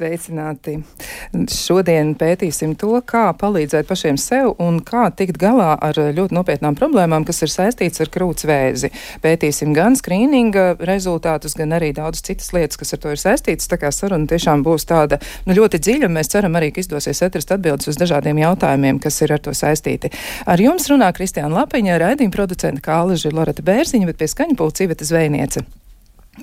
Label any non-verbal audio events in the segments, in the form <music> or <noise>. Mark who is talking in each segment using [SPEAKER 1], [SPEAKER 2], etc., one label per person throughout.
[SPEAKER 1] sveicināti! Šodien pētīsim to, kā palīdzēt pašiem sev un kā tikt galā ar ļoti nopietnām problēmām, kas ir saistīts ar krūts vēzi. Pētīsim gan skrīninga rezultātus, gan arī daudz citas lietas, kas ar to ir saistītas. Tā kā saruna tiešām būs tāda nu, ļoti dziļa, mēs ceram arī, ka izdosies atrast atbildes uz dažādiem jautājumiem, kas ir ar to saistīti. Ar jums runā Kristiāna Lapiņa, raidījuma producenta Kāleži Loreta Bērziņa, bet pie skaņa pulca Iveta Zvejniece.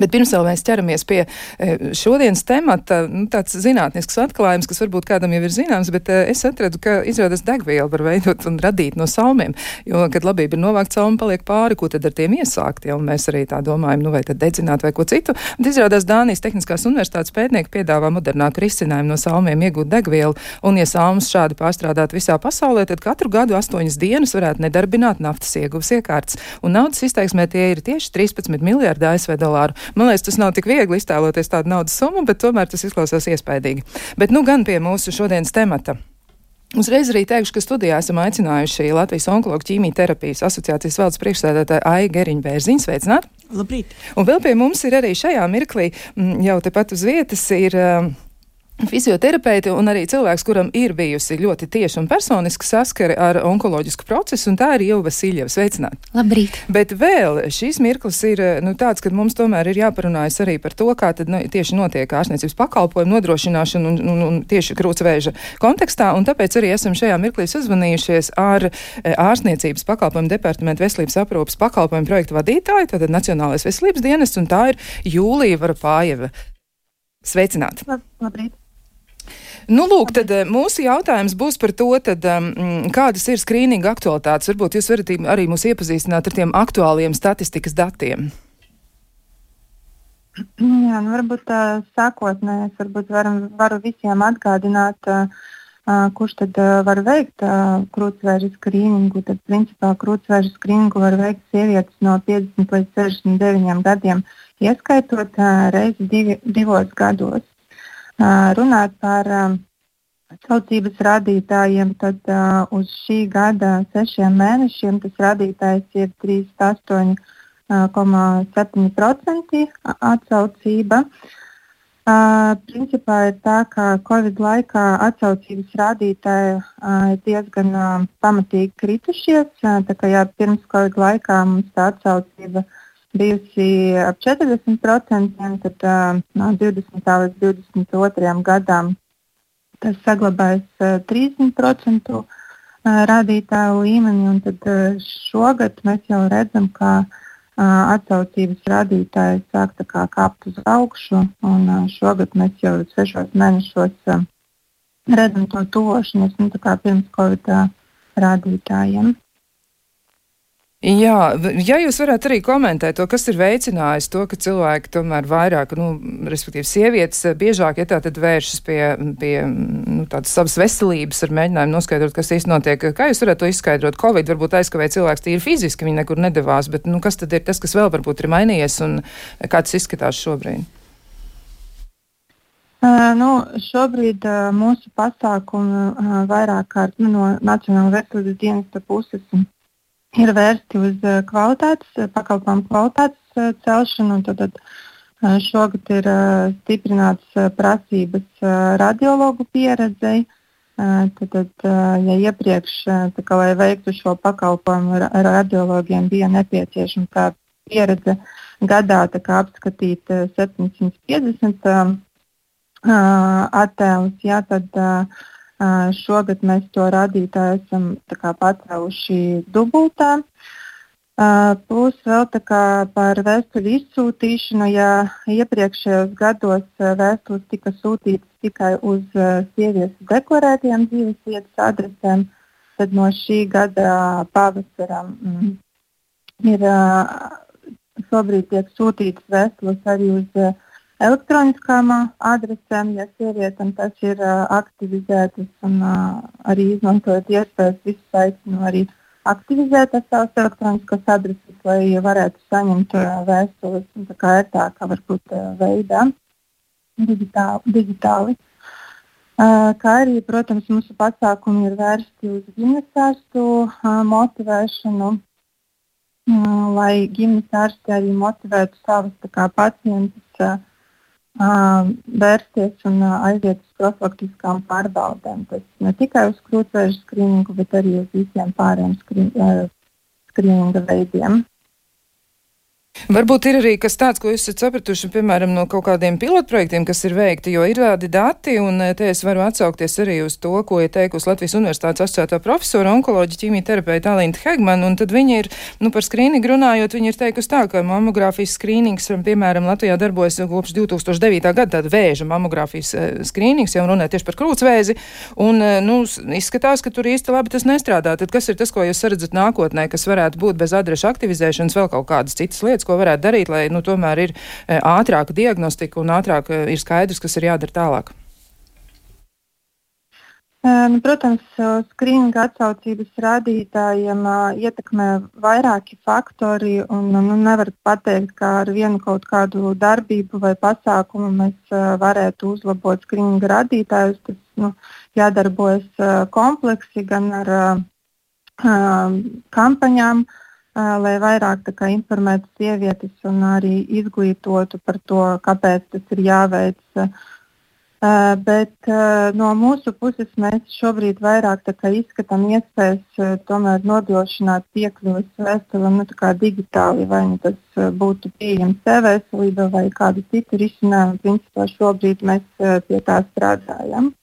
[SPEAKER 1] Bet pirms mēs ķeramies pie e, šodienas temata, nu, tāds zinātnisks atklājums, kas varbūt kādam jau ir zināms, bet e, es atradu, ka izrādās degvielu var veidot un radīt no salmiem, jo, kad labība ir novākt salmu, paliek pāri, ko tad ar tiem iesākt, ja mēs arī tā domājam, nu vai tad dedzināt vai ko citu. Bet izrādās Dānijas Tehniskās universitātes pētnieki piedāvā modernāku risinājumu no salmiem iegūt degvielu, un ja salmas šādi pārstrādāt visā pasaulē, tad katru gadu astoņas dienas varētu nedarbināt naftas ieguvas iekārtas, un naudas izteiksmē tie ir tieši 13 miljārdi ASV dolāru. Man liekas, tas nav tik viegli iztēloties tādu naudas summu, bet tomēr tas izklausās iespaidīgi. Bet nu gan pie mūsu šodienas temata. Uzreiz arī teikšu, ka studijā esam aicinājuši Latvijas onkoloģu ķīmijterapijas asociācijas valdes priekšsēdētāju Aiju Geriņu Bērziņu. Sveicināt!
[SPEAKER 2] Labrīt!
[SPEAKER 1] Un vēl pie mums ir arī šajā mirklī, jau tepat uz vietas, ir. Uh, Fizioterapeiti un arī cilvēks, kuram ir bijusi ļoti tieša un personiska saskare ar onkoloģisku procesu, un tā ir Ilva Siļeva. Sveicināti!
[SPEAKER 3] Labrīt!
[SPEAKER 1] Bet vēl šīs mirklis ir nu, tāds, ka mums tomēr ir jāparunājas arī par to, kā tad nu, tieši notiek ārstniecības pakalpojumu nodrošināšana un, un, un tieši krūtsvēža kontekstā, un tāpēc arī esam šajā mirklī sazvanījušies ar e, ārstniecības pakalpojumu departamentu veselības aprūpas pakalpojumu projektu vadītāju, tātad Nacionālais veselības dienests, un tā ir Jūlija Varapājeva. Sveicināti!
[SPEAKER 3] Labrīt!
[SPEAKER 1] Nu, lūk, tad eh, mūsu jautājums būs par to, tad, um, kādas ir skrīninga aktualitātes. Varbūt jūs varat arī mūs iepazīstināt ar tiem aktuāliem statistikas datiem.
[SPEAKER 4] Jā, nu varbūt tā sākotnēji es varbūt varam, varu visiem atgādināt, uh, kurš tad uh, var veikt uh, krūtsvēža skrīningu. Tad, principā, krūtsvēža skrīningu var veikt sievietes no 50 līdz 69 gadiem, ieskaitot uh, reizi divi, divos gados runāt par saucības rādītājiem, tad uz šī gada sešiem mēnešiem tas rādītājs ir 38,7% atsaucība. Uh, principā ir tā, ka Covid laikā atsaucības rādītāji uh, ir diezgan uh, pamatīgi kritušies. Uh, jā, pirms Covid laikā mums tā atsaucība uh, bijusi ap 40%, tad uh, no 20. līdz 22. gadam tas saglabājas uh, 30% rādītāju līmeni, un tad šogad mēs jau redzam, ka atsaucības rādītāji sāk kā, kāpt uz augšu, un šogad mēs jau sešos mēnešos redzam to tuvošanos nu, pirms Covid rādītājiem.
[SPEAKER 1] Jā, ja jūs varētu arī komentēt to, kas ir veicinājis to, ka cilvēki tomēr vairāk, nu, respektīvi sievietes eh, biežāk, ja tā tad vēršas pie, pie nu, tādas savas veselības ar mēģinājumu noskaidrot, kas īsti notiek. Kā jūs varētu to izskaidrot? Covid varbūt aizkavēja cilvēks tīri fiziski, viņi nekur nedavās, bet, nu, kas tad ir tas, kas vēl varbūt ir mainījies un kā tas izskatās šobrīd?
[SPEAKER 4] Nu, šobrīd uh, mūsu pasākumi uh, vairāk kārt nu, no Nacionālās veselības dienesta puses ir vērsti uz eh, kvalitātes, eh, pakalpojumu kvalitātes eh, celšanu. Tad, tad šogad ir stiprināts prasības radiologu pieredzei. Tad, tad, ja iepriekš, kā, lai veiktu šo pakalpojumu, radiologiem bija nepieciešama pieredze gadā apskatīt 750 attēlus, jā, tad uh, Šogad mēs to rādītāju esam pacēluši dubultā. Plus vēl par vēstuļu izsūtīšanu, ja iepriekšējos gados vēstules tika sūtītas tikai uz sievietes deklarētajām dzīves vietas adresēm, tad no šī gada pavasara mm, ir šobrīd tiek sūtītas vēstules arī uz elektroniskām adresēm, ja sievietēm tas ir uh, aktivizētas un uh, arī izmantojot iespējas, visus aicinu arī aktivizēt savas elektroniskās adreses, lai varētu saņemt uh, vēstules ērtākā varbūt uh, veidā, digitāli. digitāli. Uh, kā arī, protams, mūsu pasākumi ir vērsti uz ģimenes ārstu uh, motivēšanu, uh, lai ģimenes ārsti arī motivētu savus pacientus vērsties un aiziet uz profilaktiskām pārbaudēm. Tas ne tikai uz krūtsvēža skrīningu, bet arī uz visiem pārējiem skrīninga veidiem.
[SPEAKER 1] Varbūt ir arī kas tāds, ko esat sapratuši, piemēram, no kaut kādiem pilotprojektiem, kas ir veikti, jo ir tādi dati, un eh, te es varu atsaukties arī uz to, ko ir teikusi Latvijas Universitātes asociētā profesora, onkoloģa ķīmijterapeita Alīna Hegman, un tad viņa ir, nu, par skrīningu runājot, viņa ir teikusi tā, ka mamogrāfijas skrīnings, piemēram, Latvijā darbojas kopš 2009. gada, tāda vēža mamogrāfijas eh, skrīnings, jau runāja tieši par krūtsvēzi, un, eh, nu, izskatās, ka tur īsti labi tas nestrādā. Tad kas ir tas, ko jūs redzat nākotnē, kas varētu būt bez adrešu aktivizēšanas vēl kaut kādas citas lietas? Ko varētu darīt, lai nu, tomēr ir e, ātrāka diagnostika un ātrāk e, ir skaidrs, kas ir jādara tālāk?
[SPEAKER 4] Nu, protams, skrīninga atsaucības rādītājiem ietekmē vairāki faktori. Un, nu, nevar pateikt, ka ar vienu kaut kādu darbību vai pasākumu mēs varētu uzlabot skrīninga rādītājus. Tas nu, jādarbojas kompleksi gan ar kampaņām, uh, lai vairāk kā, informētu sievietes un arī izglītotu par to, kāpēc tas ir jāveic. Bet no mūsu puses mēs šobrīd vairāk izskatām iespējas tomēr nodrošināt piekļuves vēsturam nu, digitāli, vai nu tas būtu pieejams e-veselība vai kādu citu risinājumu. Principā šobrīd mēs pie tā strādājam.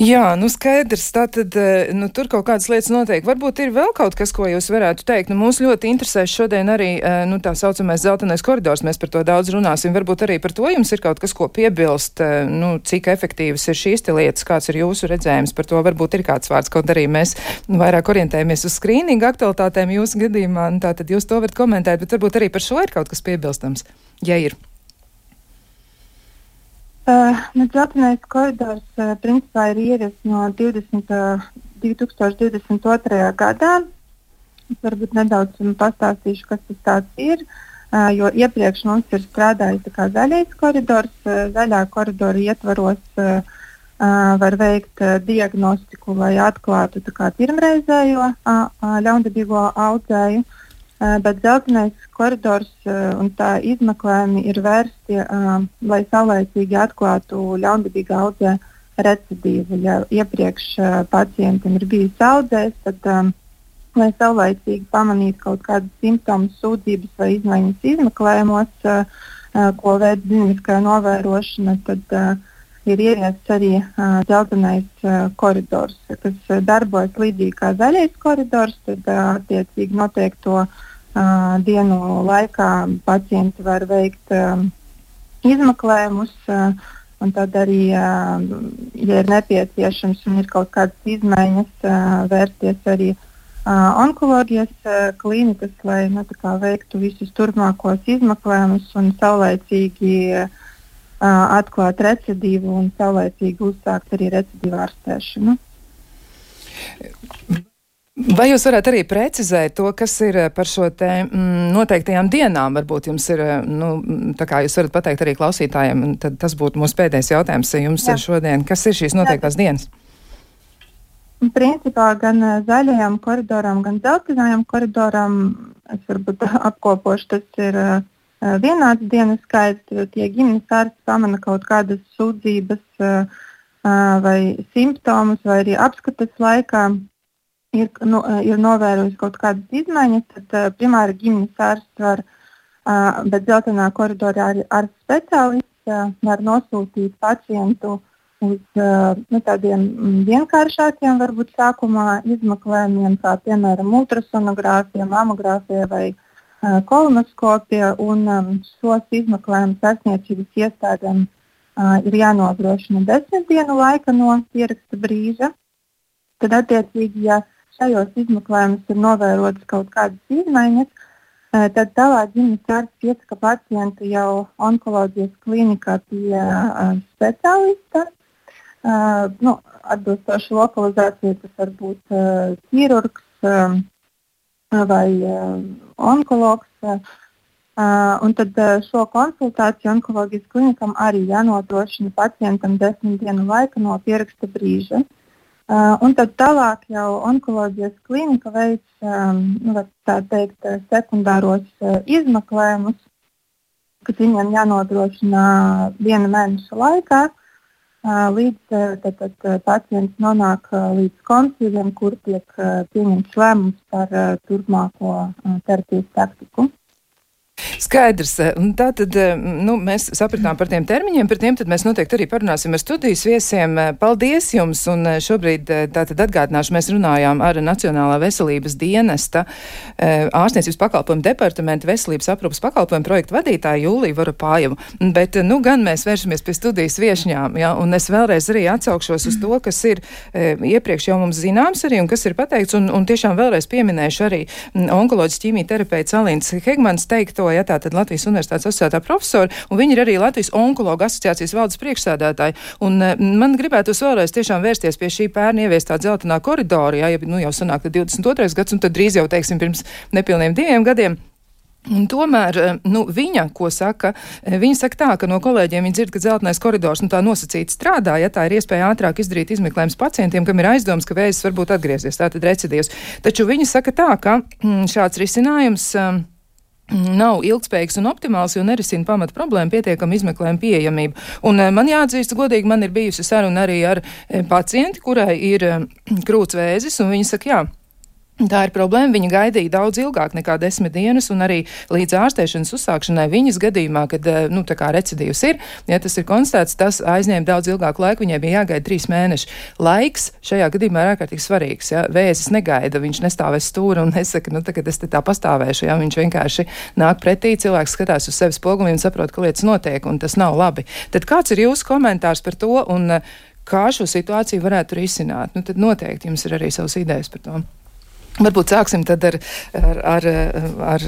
[SPEAKER 1] Jā, nu skaidrs. Tātad eh, nu, tur kaut kādas lietas notiek. Varbūt ir vēl kaut kas, ko jūs varētu teikt. Nu, mūs ļoti interesē šodien arī eh, nu, tā saucamais zeltainais koridors. Mēs par to daudz runāsim. Varbūt arī par to jums ir kaut kas, ko piebilst. Eh, nu, cik efektīvas ir šīs lietas, kāds ir jūsu redzējums par to. Varbūt ir kāds vārds, kaut arī mēs nu, vairāk orientējamies uz skrīningu aktualitātēm jūsu gadījumā. Nu, tātad jūs to varat komentēt, bet varbūt arī par šo ir kaut kas piebilstams, ja ir.
[SPEAKER 4] Uh, nu, Dzeltenais koridors uh, principā ir ierasts no 20, uh, 2022. gadā. Es varbūt nedaudz pastāstīšu, kas tas ir. Uh, jo iepriekš mums ir strādājis zaļais koridors. Uh, zaļā koridora ietvaros uh, var veikt diagnostiku, lai atklātu pirmreizējo ļaundabīgo audzēju. Uh, bet dzeltenais koridors un tā izmeklējumi ir vērsti, lai saulēcīgi atklātu ļaundabīgu audzē recidīvu. Ja iepriekš pacientam ir bijis audzējs, tad, lai saulēcīgi pamanītu kaut kādas simptomas, sūdzības vai izmaiņas izmeklējumos, ko veids zinātniskā novērošana, tad ir ieviests arī dzeltenais koridors, kas darbojas līdzīgi kā zaļais koridors. Tad attiecīgi noteikto uh, Uh, dienu laikā pacienti var veikt uh, izmeklējumus, uh, un tad arī, ja ir nepieciešams un ir kaut kādas izmaiņas, vērsties arī onkoloģijas klīnikas, lai nu, veiktu visus turpmākos izmeklējumus un saulēcīgi atklāt recidīvu un saulēcīgi uzsākt arī recidīvu ārstēšanu.
[SPEAKER 1] Vai jūs varētu arī precizēt to, kas ir eh, par šo te mm, noteiktajām dienām? Varbūt jums ir, eh, nu, tā kā jūs varat pateikt arī klausītājiem, tad tas būtu mūsu pēdējais jautājums jums Jā. šodien. Kas ir šīs noteiktās Jā. dienas?
[SPEAKER 4] Principā gan eh, zaļajam koridoram, gan dzeltenajam koridoram es varbūt <laughs> apkopošu, tas ir uh, vienāds dienas skaits. Tie ģimenes ārsti pamana kaut kādas sūdzības uh, vai simptomus, vai arī apskates laikā ir, nu, ir novērojis kaut kādas izmaiņas, tad uh, primāri ģimenes ārsts var, uh, bet dzeltenā koridorā arī ārsts speciālists uh, var nosūtīt pacientu uz uh, nu, tādiem vienkāršākiem, varbūt sākumā izmeklējumiem, kā piemēram ultrasonogrāfija, mamogrāfija vai uh, kolonoskopija. Un, um, šos izmeklējumus sasniedzības iestādēm uh, ir jānodrošina desmit dienu laika no pieraksta brīža. Tad, attiecīgi, ja šajos izmeklējumos ir novērotas kaut kādas izmaiņas, tad tālāk ģimenes ārsts iesaka pacientu jau onkoloģijas klinikā pie speciālista. Nu, atbilstoši lokalizācijai tas var būt ķirurgs vai onkologs. Uh, un tad uh, šo konsultāciju onkoloģijas klinikam arī jānodrošina pacientam desmit dienu laika no pieraksta brīža. Uh, un tad tālāk jau onkoloģijas klinika veids um, nu, teikt, sekundāros uh, izmeklējumus, kas viņiem jānodrošina viena mēneša laikā, līdz tad, tad pacients nonāk līdz koncīliem, kur tiek pieņemts lēmums par turpmāko terapijas taktiku.
[SPEAKER 1] Skaidrs. Tā tad nu, mēs sapratām par tiem termiņiem, par tiem mēs noteikti arī parunāsim ar studijas viesiem. Paldies jums! Un šobrīd tātad atgādināšu, mēs runājām ar Nacionālā veselības dienesta ārstniecības pakalpojumu departamenta veselības aprūpas pakalpojumu projektu vadītāju Jūliju Varapājevu. Bet, nu, gan mēs vēršamies pie studijas viešņām, ja, un es vēlreiz arī atsaukšos uz to, kas ir iepriekš jau mums zināms arī un kas ir pateikts, un, un tiešām vēlreiz pieminēšu arī onkoloģis ķīmija Alīns Hegmans teikto, ja tātad Latvijas Universitātes asociētā profesora, un viņi ir arī Latvijas onkologa asociācijas valdes priekšsēdētāji. Un eh, man gribētu vēlreiz tiešām vērsties pie šī pērna ieviestā dzeltenā koridora, ja, ja nu jau sanāk 22. gads, un tad drīz jau, teiksim, pirms nepilniem diviem gadiem. Un tomēr eh, nu, viņa, ko saka, eh, viņa saka tā, ka no kolēģiem viņa dzird, ka dzeltenais koridors nu, tā nosacīti strādā, ja tā ir iespēja ātrāk izdarīt izmeklējums pacientiem, kam ir aizdoms, ka vēzis varbūt atgriezies, tātad recidīvs. Taču viņa saka tā, ka mm, šāds risinājums. Um, nav ilgspējīgs un optimāls, jo nerisina pamata problēmu pietiekami izmeklējumu pieejamību. Un eh, man jāatzīst, godīgi, man ir bijusi saruna arī ar eh, pacienti, kurai ir eh, <clears throat> krūts vēzis, un viņi saka, jā. Tā ir problēma. Viņa gaidīja daudz ilgāk nekā desmit dienas, un arī līdz ārstēšanas uzsākšanai viņas gadījumā, kad nu, recidīvs ir, ja tas ir konstatēts, tas aizņēma daudz ilgāku laiku. Viņai bija jāgaida trīs mēneši. Laiks šajā gadījumā ir ārkārtīgi svarīgs. Ja? Vēzis negaida, viņš nestāvēs stūri un nesaka, nu, tagad es te tā pastāvēšu. Ja? Viņš vienkārši nāk pretī, cilvēks skatās uz sevis spoguli un saprot, ka lietas notiek, un tas nav labi. Tad kāds ir jūsu komentārs par to? Un, Kā šo situāciju varētu risināt? Nu, tad noteikti jums ir arī savas idejas par to. Varbūt sāksim tad ar, ar, ar, ar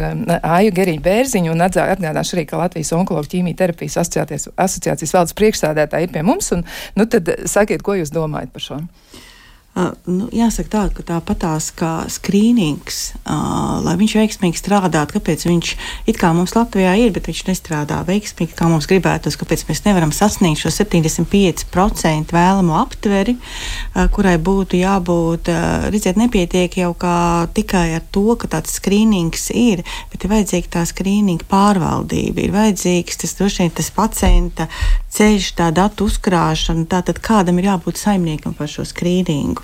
[SPEAKER 1] Āju Geriju Bērziņu un atgādāšu arī, ka Latvijas onkoloģu ķīmija terapijas asociācijas, asociācijas valdes priekšsādētāji ir pie mums. Un, nu, tad sakiet, ko jūs domājat par šo?
[SPEAKER 5] Uh, nu, jāsaka tā, ka tāpatās kā skrīnings, uh, lai viņš veiksmīgi strādātu, kāpēc viņš it kā mums Latvijā ir, bet viņš nestrādā veiksmīgi, kā mums gribētos, kāpēc mēs nevaram sasniegt šo 75% vēlamo aptveri, uh, kurai būtu jābūt, uh, redziet, nepietiek jau kā tikai ar to, ka tāds skrīnings ir, bet ir vajadzīga tā skrīninga pārvaldība, ir vajadzīgs tas droši vien tas pacienta ceļš, tā datu uzkrāšana, tātad kādam ir jābūt saimniekam par šo skrīningu.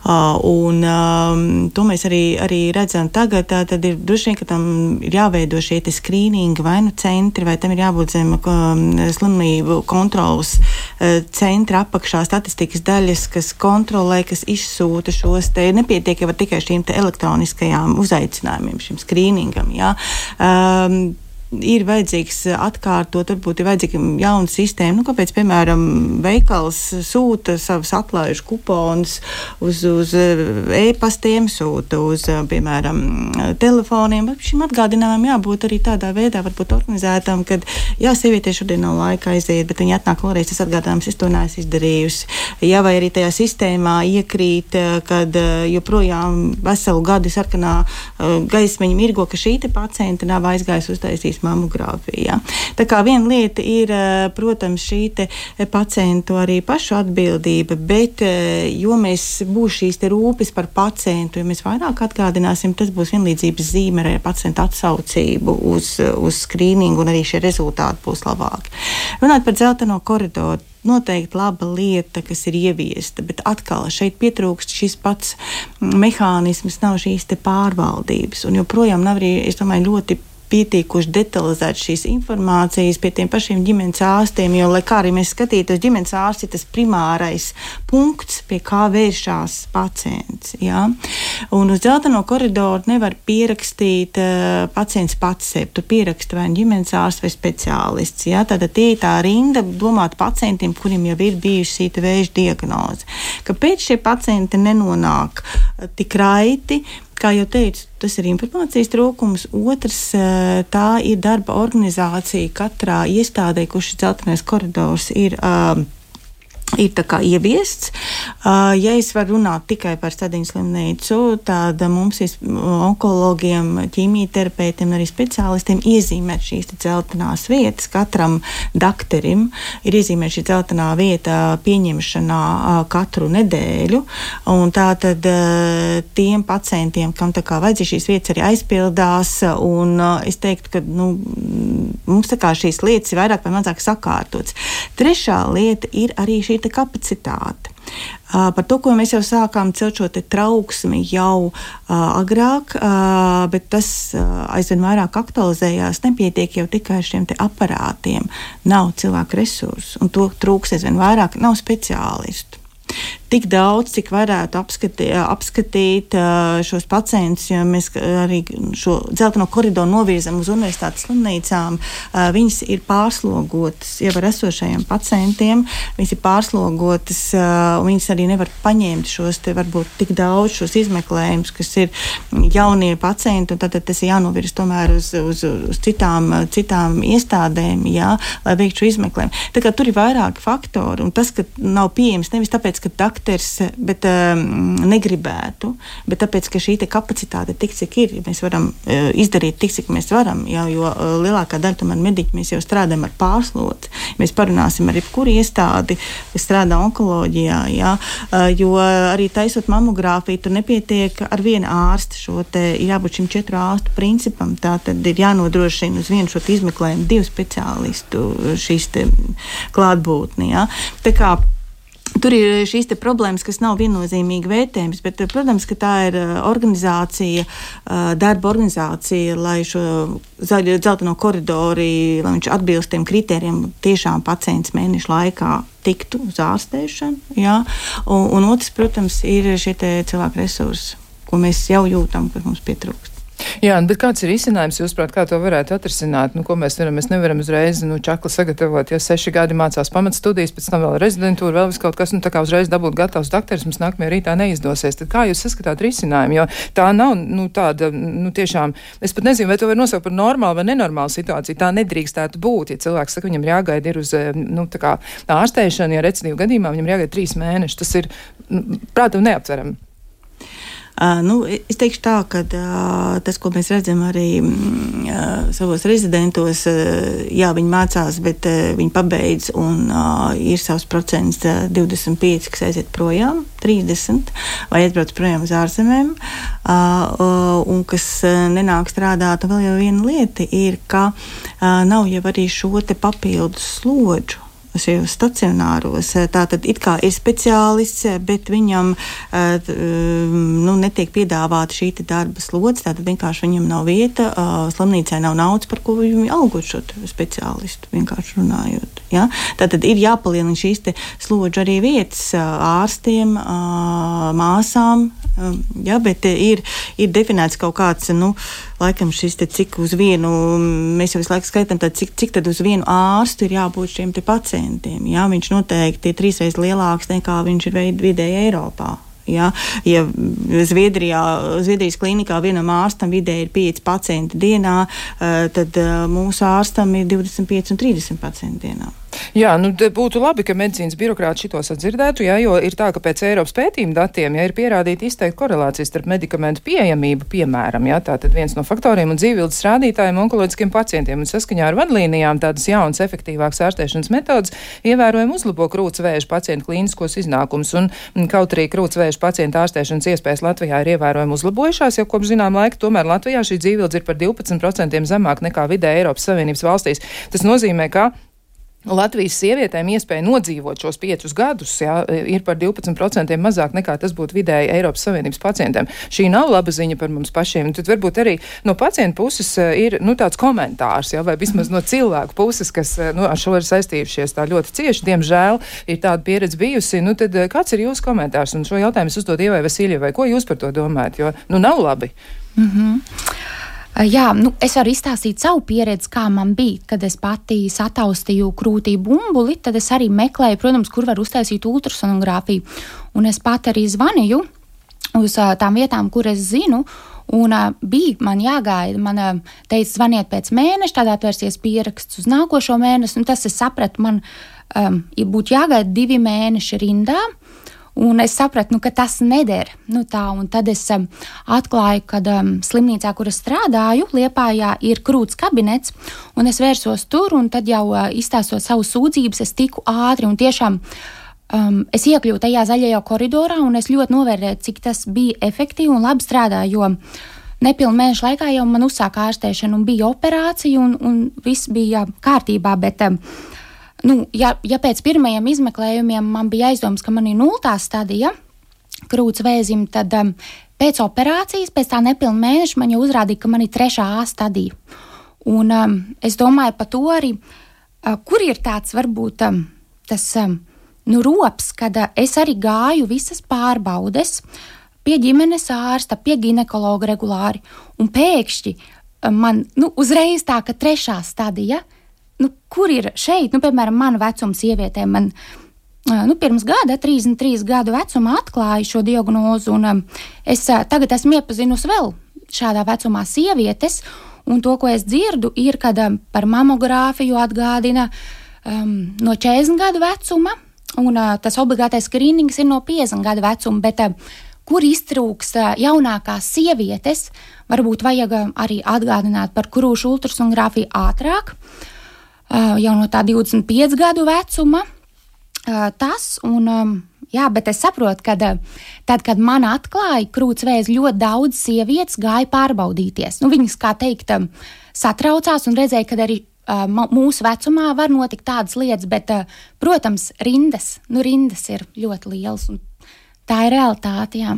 [SPEAKER 5] Uh, un um, to mēs arī, arī redzam tagad. Tad ir droši vien, ka tam ir jāveido šie skrīningi vai nu centri, vai tam ir jābūt zem um, slimību kontrolas uh, centra apakšā statistikas daļas, kas kontrolē, kas izsūta šos te. Nepietiek jau tikai šīm elektroniskajām uzaicinājumiem, šim skrīningam. Ja? Um, ir vajadzīgs atkārtot, varbūt ir vajadzīga jauna sistēma. Nu, kāpēc, piemēram, veikals sūta savus atlaižu kuponus uz, uz e-pastiem, sūta uz, piemēram, telefoniem. Šim atgādinājumam jābūt arī tādā veidā, varbūt organizētam, kad, jā, sievietē šodien nav laika aiziet, bet viņa atnāk vēlreiz tas atgādinājums, es to neesmu izdarījusi. Jā, vai arī tajā sistēmā iekrīt, kad joprojām veselu gadu sarkanā gaismiņa mirgo, ka šī pacienta nav aizgājusi uztaisīt veiks mammogrāfiju. Ja. Tā kā viena lieta ir, eh, protams, šī eh, pacientu arī pašu atbildība, bet eh, jo mēs būs šīs rūpes par pacientu, jo mēs vairāk atgādināsim, tas būs vienlīdzības zīme ar pacientu atsaucību uz, uz skrīningu un arī šie rezultāti būs labāki. Runāt par dzelteno koridoru noteikti laba lieta, kas ir ieviesta, bet atkal šeit pietrūkst šis pats mehānisms, nav šīs pārvaldības. Un joprojām nav arī, es domāju, ļoti pietiekuši detalizēti šīs informācijas pie tiem pašiem ģimenes ārstiem, jo, lai kā arī mēs skatītos, ģimenes ārsts ir tas primārais punkts, pie kā vēršās pacients. Ja? Un uz dzelteno koridoru nevar pierakstīt uh, pacients pats sev. Tu pieraksti vai nu ģimenes ārsts vai speciālists. Ja? Tātad tie ir tā rinda domāt pacientiem, kuriem jau ir bijusi šī vēža diagnoze. Kāpēc šie pacienti nenonāk uh, tik raiti? Kā jau teicu, tas ir informācijas trūkums. Otrs, eh, tā ir darba organizācija katrā iestādē, kur šis dzeltenais koridors ir. Uh, ir ieviests. Ja es varu runāt tikai par stadiņu slimnīcu, tad mums ir onkologiem, ķīmijterapeitiem, arī speciālistiem iezīmēt šīs dzeltenās vietas. Katram doktoram ir iezīmēta šī dzeltenā vieta pieņemšanā katru nedēļu. Tā tad uh, tiem pacientiem, kam tā kā vajadzīgi šīs vietas arī aizpildās, un es teiktu, ka nu, mums šīs lietas ir vairāk vai mazāk sakārtotas. Trešā lieta ir arī šī kapacitāte. Uh, par to, ko mēs jau sākām celt šo trauksmi jau uh, agrāk, uh, bet tas aizvien vairāk aktualizējās. Nepietiek jau tikai ar šiem aparātiem. Nav cilvēku resursu, un to trūks aizvien vairāk. Nav speciālistu tik daudz, cik varētu apskatīt, apskatīt šos pacientus, jo mēs arī šo dzelteno koridoru novirzam uz universitātes slimnīcām. Viņas ir pārslogotas jau ar esošajiem pacientiem, viņas ir pārslogotas, un viņas arī nevar paņemt šos te varbūt tik daudz šos izmeklējumus, kas ir jaunie pacienti, un tad, tad tas ir jānovirz tomēr uz, uz, uz citām, citām iestādēm, jā, lai veiktu šo izmeklējumu. Tā kā tur ir vairāki faktori, un tas, ka nav pieejams nevis tāpēc, ka doktors bet, um, negribētu, bet tāpēc, ka šī kapacitāte tik, cik ir, mēs varam uh, izdarīt tik, cik mēs varam, jā, jo uh, lielākā daļa tomēr mediķi mēs jau strādājam ar pārslodzi. Mēs parunāsim ar jebkuru iestādi, kas strādā onkoloģijā, jā, uh, jo arī taisot mamogrāfiju, tur nepietiek ar vienu ārstu šo te jābūt šim četru ārstu principam. Tā tad ir jānodrošina uz vienu šo izmeklējumu divu speciālistu šīs klātbūtni. Jā. Tā kā Tur ir šīs problēmas, kas nav viennozīmīgi vērtējums, bet, protams, ka tā ir uh, organizācija, darba organizācija, lai šo dzelteno koridoru, lai viņš atbilst tiem kritērijiem, tiešām pacients mēnešu laikā tiktu uz ārstēšanu. Ja? Un, un otrs, protams, ir šie cilvēku resursi, ko mēs jau jūtam, ka mums pietrūkst.
[SPEAKER 1] Jā, bet kāds ir izcinājums, jūs prāt, kā to varētu atrisināt? Nu, ko mēs varam? Mēs nevaram uzreiz, nu, čakli sagatavot, ja seši gadi mācās pamatstudijas, pēc tam vēl rezidentūra, vēl vis kaut kas, nu, tā kā uzreiz dabūt gatavs dakteris, mums nākamajā rītā neizdosies. Tad kā jūs saskatāt risinājumu? Jo tā nav, nu, tāda, nu, tiešām, es pat nezinu, vai to var nosaukt par normālu vai nenormālu situāciju. Tā nedrīkstētu būt. Ja cilvēks saka, viņam jāgaida ir uz, eh, nu, tā kā ārstēšana, ja recidīvu gadījumā viņam jāgaida trīs mēneši, tas ir, nu, prātam, neaptverami.
[SPEAKER 5] Nu, es teikšu tā, ka tas, ko mēs redzam arī uh, savos rezidentos, jā, viņi mācās, bet viņi pabeidz un ir savs procents uh, 25, kas aiziet projām, 30 vai aizbrauc projām uz ārzemēm, un kas nenāk strādāt. Un vēl jau viena lieta ir, ka nav jau arī šo papildus slodžu šajos stacionāros. Eh, tā tad it kā ir speciālists, eh, bet viņam eh, nu, netiek piedāvāta šī darba slodze. Tātad vienkārši viņam nav vieta, slimnīcai nav naudas, par ko viņu algot šo speciālistu. Vienkārši runājot. Ja? Tātad ir jāpalielina šīs slodžu arī vietas ārstiem, māsām, ja? bet ir, ir definēts kaut kāds. Nu, laikam šis te cik uz vienu, mēs jau visu laiku skaitām, tad cik, cik tad uz vienu ārstu ir jābūt šiem pacientiem. Jā, viņš noteikti ir trīsreiz lielāks nekā viņš ir vidēji Eiropā. Ja, ja Zviedrijā, Zviedrijas klinikā vienam ārstam vidēji ir 5 pacienti dienā, eh, tad eh, mūsu ārstam ir 25 un 30 pacienti dienā.
[SPEAKER 1] Jā, nu, būtu labi, ka medicīnas birokrāti šitos atdzirdētu, jā, jo ir tā, ka pēc Eiropas pētījuma datiem, ja ir pierādīta izteikta korelācija starp medikamentu pieejamību, piemēram, jā, tā tad viens no faktoriem un dzīvības rādītājiem onkoloģiskiem pacientiem, un saskaņā ar vadlīnijām tādas jaunas, efektīvākas ārstēšanas metodas ievērojami uzlabo krūts vēža pacientu klīniskos iznākumus, un kaut arī krūts vēža pacientu ārstēšanas iespējas Latvijā ir ievērojami uzlabojušās, jau kopš zinām laika, tomēr Latvijā šī dzīvības ir par 12% zemāk nekā vidē Eiropas Savienības valstīs. Tas nozīmē, ka Latvijas sievietēm iespēja nodzīvot šos piecus gadus jā, ir par 12% mazāk nekā tas būtu vidēji Eiropas Savienības pacientiem. Šī nav laba ziņa par mums pašiem. Tad varbūt arī no pacienta puses eh, ir nu, tāds komentārs, jā, vai vismaz no cilvēku puses, kas eh, nu, ar šo ir saistījušies tā ļoti cieši. Diemžēl ir tāda pieredze bijusi. Nu, tad eh, kāds ir jūsu komentārs? Un šo jautājumu es uzdod Ievai Vasiljevai. Ko jūs par to domājat? Jo nu, nav labi. Mm -hmm.
[SPEAKER 2] Jā, nu, es varu izstāstīt savu pieredzi, kā man bija, kad es pati sataustīju krūtī bumbuli. Tad es arī meklēju, protams, kur var uztaisīt ultrasonogrāfiju. Un es pat arī zvanīju uz uh, tām vietām, kur es zinu. Un uh, bija man jāgaida. Man uh, teica, zvaniet pēc mēneša, tad atvērsies pieraksts uz nākošo mēnesi. Un tas es sapratu, man um, būtu jāgaida divi mēneši rindā. Un es sapratu, nu, ka tas neder. Nu, tā, tad es um, atklāju, ka um, slimnīcā, kur es strādāju, Liepājā, ir krūts kabinets. Es vērsos tur, un tad jau uh, izstāstot savus sūdzības, es tiku ātri un tiešām um, es iekļuvu tajā zaļajā koridorā, un es ļoti novērtēju, cik tas bija efektīvi un labi strādāja. Jo nepilnu mēnešu laikā jau man uzsāka ārstēšana, un bija operācija, un, un viss bija kārtībā. Bet, um, nu, ja, ja pēc pirmajiem izmeklējumiem man bija aizdoms, ka man ir nultā stadija krūts vēzim, tad um, pēc operācijas, pēc tā nepilna mēneša, man jau uzrādīja, ka man ir trešā A stadija. Un um, es domāju par to arī, uh, kur ir tāds varbūt um, tas um, nu, rops, kad uh, es arī gāju visas pārbaudes pie ģimenes ārsta, pie ginekologa regulāri, un pēkšņi um, man nu, uzreiz tā, ka trešā stadija ir nu, kur ir šeit, nu, piemēram, mana vecuma sievietē, man nu, pirms gada, 33 gadu vecumā, atklāja šo diagnozi, un es tagad esmu iepazinusi vēl šādā vecumā sievietes, un to, ko es dzirdu, ir, kad par mamogrāfiju atgādina um, no 40 gadu vecuma, un uh, tas obligātais skrīnings ir no 50 gadu vecuma, bet uh, kur iztrūks uh, jaunākās sievietes, varbūt vajag arī atgādināt par krūšu ultrasonogrāfiju ātrāk. Uh, jau no tā 25 gadu vecuma. Tas, un, jā, bet es saprotu, ka tad, kad man atklāja krūtsvēzi, ļoti daudz sievietes gāja pārbaudīties. Nu, viņas, kā teikt, satraucās un redzēja, ka arī mūsu vecumā var notikt tādas lietas, bet, protams, rindas, nu, rindas ir ļoti lielas. Tā ir realitāte. Jā.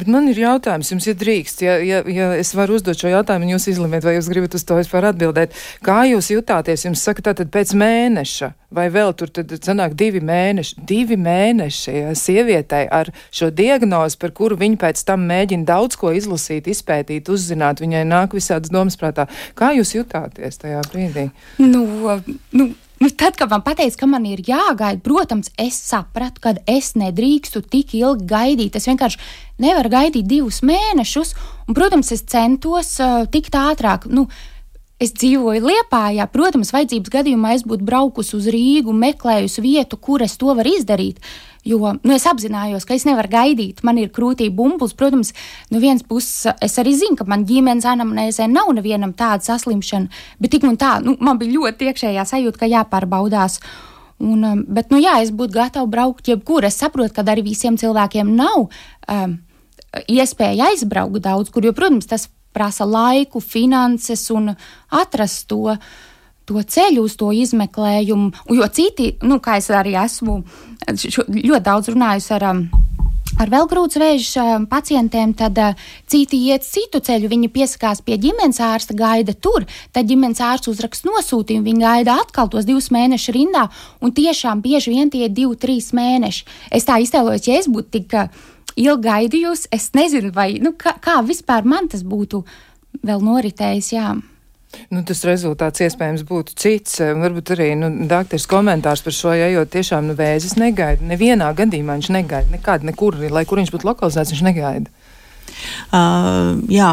[SPEAKER 1] Bet man ir jautājums, jums ir drīkst, ja, ja, ja es varu uzdot šo jautājumu, un jūs izlemiet, vai jūs gribat uz to vispār atbildēt. Kā jūs jutāties? Jums saka, tātad pēc mēneša, vai vēl tur tad sanāk divi mēneši, divi mēneši ja, sievietei ar šo diagnozi, par kuru viņa pēc tam mēģina daudz ko izlasīt, izpētīt, uzzināt, viņai nāk visādas domas prātā. Kā jūs jutāties tajā brīdī?
[SPEAKER 2] Nu, nu Nu, tad, kad man teica, ka man ir jāgaida, protams, es sapratu, ka es nedrīkstu tik ilgi gaidīt. Es vienkārši nevaru gaidīt divus mēnešus, un, protams, es centos uh, tikt ātrāk. Nu, Es dzīvoju Liepājā, protams, vajadzības gadījumā es būtu braukusi uz Rīgu, meklējusi vietu, kur es to varu izdarīt. Jo nu, es apzinājos, ka es nevaru gaidīt, man ir krūtība bumbulis. Protams, no vienas puses es arī zinu, ka man ģimenes anamnēzē nav nevienam tāda saslimšana, bet tik un tā, nu, man bija ļoti iekšējā sajūta, ka jāpārbaudās. Un, um, bet, nu, jā, es būtu gatava braukt jebkur. Es saprotu, ka arī visiem cilvēkiem nav um, iespēja aizbraukt daudz, kur, jo, protams, tas prasa laiku, finanses un atrast to. To ceļu uz to izmeklējumu, jo citi, nu, kā es arī esmu šo, ļoti daudz runājusi ar um, ar vēl grūts vēža um, pacientiem, tad uh, citi iet citu ceļu. Viņi piesakās pie ģimenes ārsta, gaida tur, tad ģimenes ārsts uzrakst nosūtījumu, viņi gaida atkal tos divus mēnešus rindā, un tiešām bieži vien tie ir divi, trīs mēneši. Es tā iztēlojos, ja es būtu tik. Uh, ilgi gaidījusi. Es nezinu, vai, nu, kā, kā vispār man tas būtu vēl noritējis. Jā.
[SPEAKER 1] Nu, tas rezultāts iespējams būtu cits. Varbūt arī nu, doktoris komentārs par šo, ja, jo tiešām nu, vēzis negaida. Nevienā gadījumā viņš negaida. Nekād, nekur, lai kur viņš būtu lokalizēts, viņš negaida.
[SPEAKER 5] Uh, jā,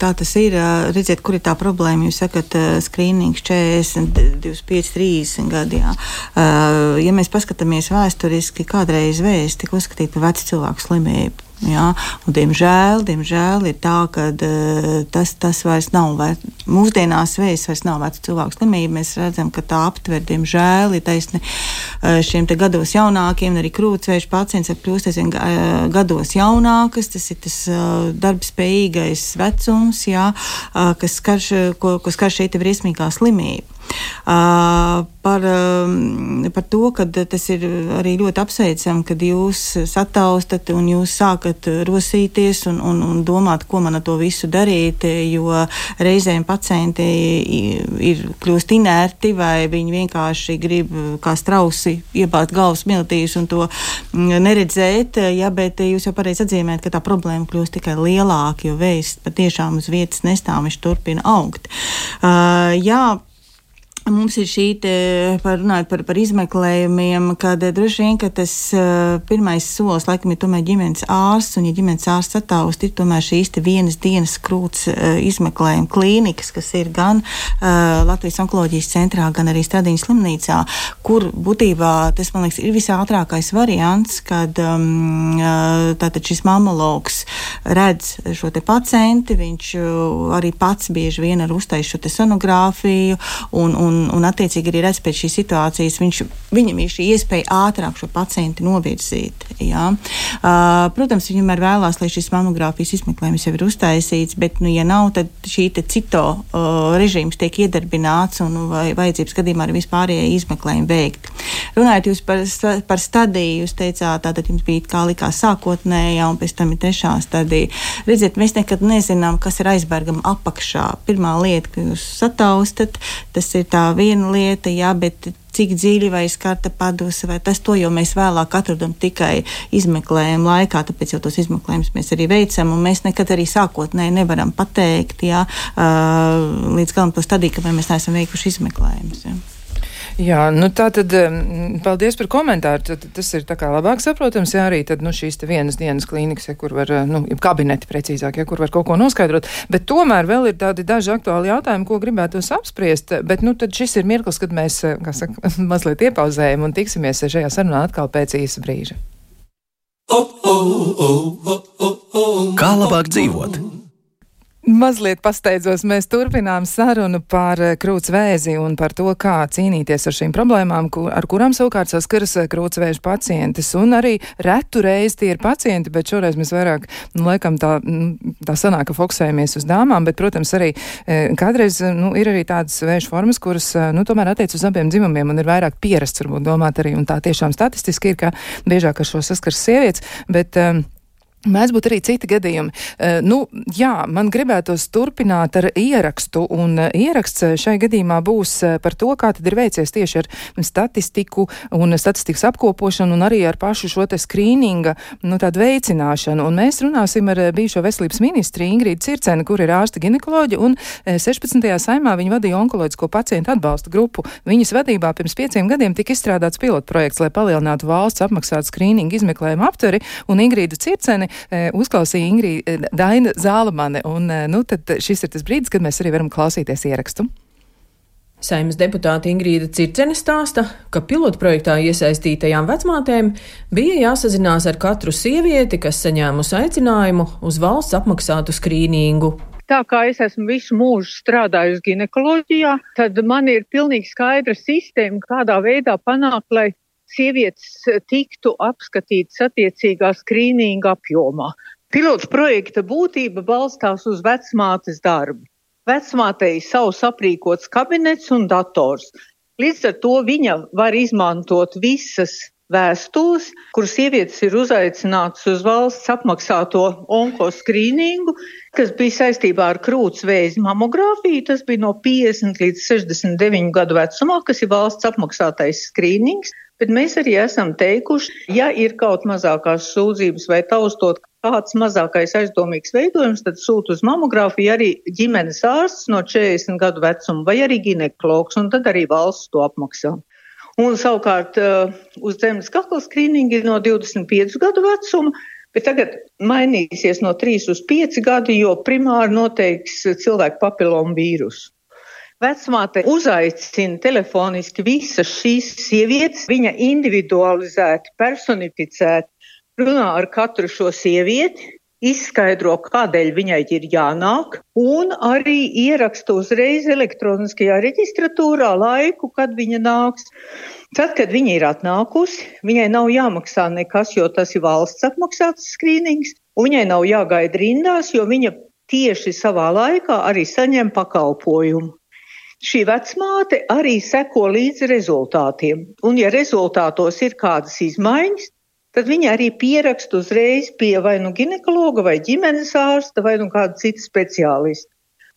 [SPEAKER 5] tā tas ir. Redziet, kur ir tā problēma. Jūs sakat, uh, skrīnings 40, 25, 30 gadi. Jā. Uh, ja mēs paskatāmies vēsturiski, kādreiz vēsts tika uzskatīta par vecu cilvēku slimību. Ja? Un, diemžēl, diemžēl ir tā, ka uh, tas, tas vairs nav. Vai, mūsdienās vējs vairs nav vecs cilvēku slimība. Mēs redzam, ka tā aptver, diemžēl, ir taisni uh, šiem gados jaunākiem, arī krūtsvēju pacients ir kļūst aizvien uh, gados jaunākas. Tas ir tas darbspējīgais vecums, ja? kas skar, ko, ko skar šī briesmīgā slimība. Uh, par, um, par to, ka tas ir arī ļoti apsveicami, kad jūs sataustat un jūs sākat rosīties un, un, un domāt, ko man ar to visu darīt, jo reizēm pacienti ir kļūst inerti vai viņi vienkārši grib kā strausi iebāzt galvas miltīs un to neredzēt, ja, bet jūs jau pareizi atzīmējat, ka tā problēma kļūst tikai lielāka, jo vējs patiešām uz vietas nestāv, viņš turpina augt. Uh, jā, Mums ir šī par, runājot par, par izmeklējumiem, kad droši vien ka tas uh, pirmais solis, laikam, ir tomēr ģimenes ārsts, un, ja ģimenes ārsts attaust, ir tomēr šīs vienas dienas krūts uh, izmeklējuma klīnikas, kas ir gan uh, Latvijas onkoloģijas centrā, gan arī Stradiņas slimnīcā, kur būtībā tas, man liekas, ir visātrākais variants, kad um, tātad šis mamologs redz šo te pacienti, viņš arī pats bieži vien ar uztais šo te sonogrāfiju un, un un, un attiecīgi arī redz pēc šīs situācijas, viņš, viņam ir šī iespēja ātrāk šo pacientu novirzīt. Jā. Uh, protams, viņam ir vēlās, lai šis mamogrāfijas izmeklējums jau ir uztaisīts, bet, nu, ja nav, tad šī cito uh, režīms tiek iedarbināts un vai, vajadzības gadījumā arī vispārējie izmeklējumi veikt. Runājot jūs par, par stadiju, jūs teicāt, tātad jums bija kā likās sākotnējā un pēc tam ir trešā stadija. Redziet, mēs nekad nezinām, kas ir aizbergam apakšā. Pirmā lieta, ka jūs sataustat, tas ir tā tā viena lieta, jā, bet cik dziļi vai skarta paduse, vai tas to jau mēs vēlāk atrodam tikai izmeklējuma laikā, tāpēc jau tos izmeklējumus mēs arī veicam, un mēs nekad arī sākotnēji nevaram pateikt, jā, līdz galam to stadiju, ka mēs neesam veikuši izmeklējumus. Jā.
[SPEAKER 1] Jā, nu tā tad paldies par komentāru. Tad, tas ir tā kā labāk saprotams, jā, arī tad, nu, šīs vienas dienas klīnikas, ja kur var, nu, kabineti precīzāk, ja kur var kaut ko noskaidrot. Bet tomēr vēl ir tādi daži aktuāli jautājumi, ko gribētos apspriest. Bet, nu, tad šis ir mirklis, kad mēs, kā saka, <laughs> mazliet iepauzējam un tiksimies šajā sarunā atkal pēc īsa brīža.
[SPEAKER 3] Kā labāk dzīvot?
[SPEAKER 1] Mazliet pasteidzos, mēs turpinām sarunu par eh, krūts vēzi un par to, kā cīnīties ar šīm problēmām, kur, ar kurām savukārt saskaras eh, krūts vēža pacientis. Un arī retu reizi tie ir pacienti, bet šoreiz mēs vairāk, nu, laikam tā, nu, tā sanāk, ka fokusējamies uz dāmām, bet, protams, arī e, kādreiz, nu, ir arī tādas vēža formas, kuras, nu, tomēr attiec uz abiem dzimumiem un ir vairāk pierasts, varbūt domāt arī, un tā tiešām statistiski ir, ka biežāk ar šo saskars sievietes, bet, um, Mēdz būt arī citi gadījumi. Uh, nu, jā, man gribētos turpināt ar ierakstu, un uh, ieraksts eh, šai gadījumā būs par to, kā tad ir veicies tieši ar statistiku un statistikas apkopošanu un arī ar pašu šo te skrīninga, nu, tādu veicināšanu. Un mēs runāsim ar bijušo veselības ministri Ingrīdu Circeni, kur ir ārsta ginekoloģi, un 16. saimā viņa vadīja onkoloģisko pacientu atbalsta grupu. Viņas vadībā pirms pieciem gadiem tika izstrādāts pilotprojekts, lai palielinātu valsts apmaksātu skrīningu izmeklējumu aptveri, un Ingrīda Circeni uzklausīja Ingrīda e, Daina Zālamane, un e, nu, tad šis ir tas brīdis, kad mēs arī varam klausīties ierakstu.
[SPEAKER 6] Saimnes deputāte Ingrīda Circene stāsta, ka pilotprojektā iesaistītajām vecmātēm bija jāsazinās ar katru sievieti, kas saņēmusi aicinājumu uz valsts apmaksātu skrīningu.
[SPEAKER 7] Tā kā es esmu visu mūžu strādājusi ginekoloģijā, tad man ir pilnīgi skaidra sistēma, kādā veidā panākt, lai sievietes eh, tiktu apskatītas attiecīgā skrīninga apjomā. Pilots projekta būtība balstās uz vecmātes darbu. Vecmātei ir savs aprīkots kabinets un dators. Līdz ar to viņa var izmantot visas vēstules, kuras sievietes ir uzaicinātas uz valsts apmaksāto onkoskrīningu, kas bija saistībā ar krūts vēzi mamogrāfiju. Tas bija no 50 līdz 69 gadu vecumā, kas ir valsts apmaksātais skrīnings. Bet mēs arī esam teikuši, ja ir kaut mazākās sūdzības vai taustot kāds mazākais aizdomīgs veidojums, tad sūta uz mamogrāfiju arī ģimenes ārsts no 40 gadu vecuma vai arī ginekologs, un tad arī valsts to apmaksā. Un savukārt uh, uz zemes kakla skrīningi no 25 gadu vecuma, bet tagad mainīsies no 3 uz 5 gadi, jo primāri noteiks cilvēku papilomu vīrusu. Vecmāte uzaicina telefoniski visas šīs sievietes, viņa individualizēti, personificēti runā ar katru šo sievieti, izskaidro, kādēļ viņai ir jānāk, un arī ieraksta uzreiz elektroniskajā reģistratūrā laiku, kad viņa nāks. Tad, kad viņa ir atnākusi, viņai nav jāmaksā nekas, jo tas ir valsts apmaksāts skrīnings, un viņai nav jāgaida rindās, jo viņa tieši savā laikā arī saņem pakalpojumu šī vecmāte arī seko līdzi rezultātiem. Un, ja rezultātos ir kādas izmaiņas, tad viņa arī pieraksta uzreiz pie vai nu ginekologa, vai ģimenes ārsta, vai nu kāda cita speciālista.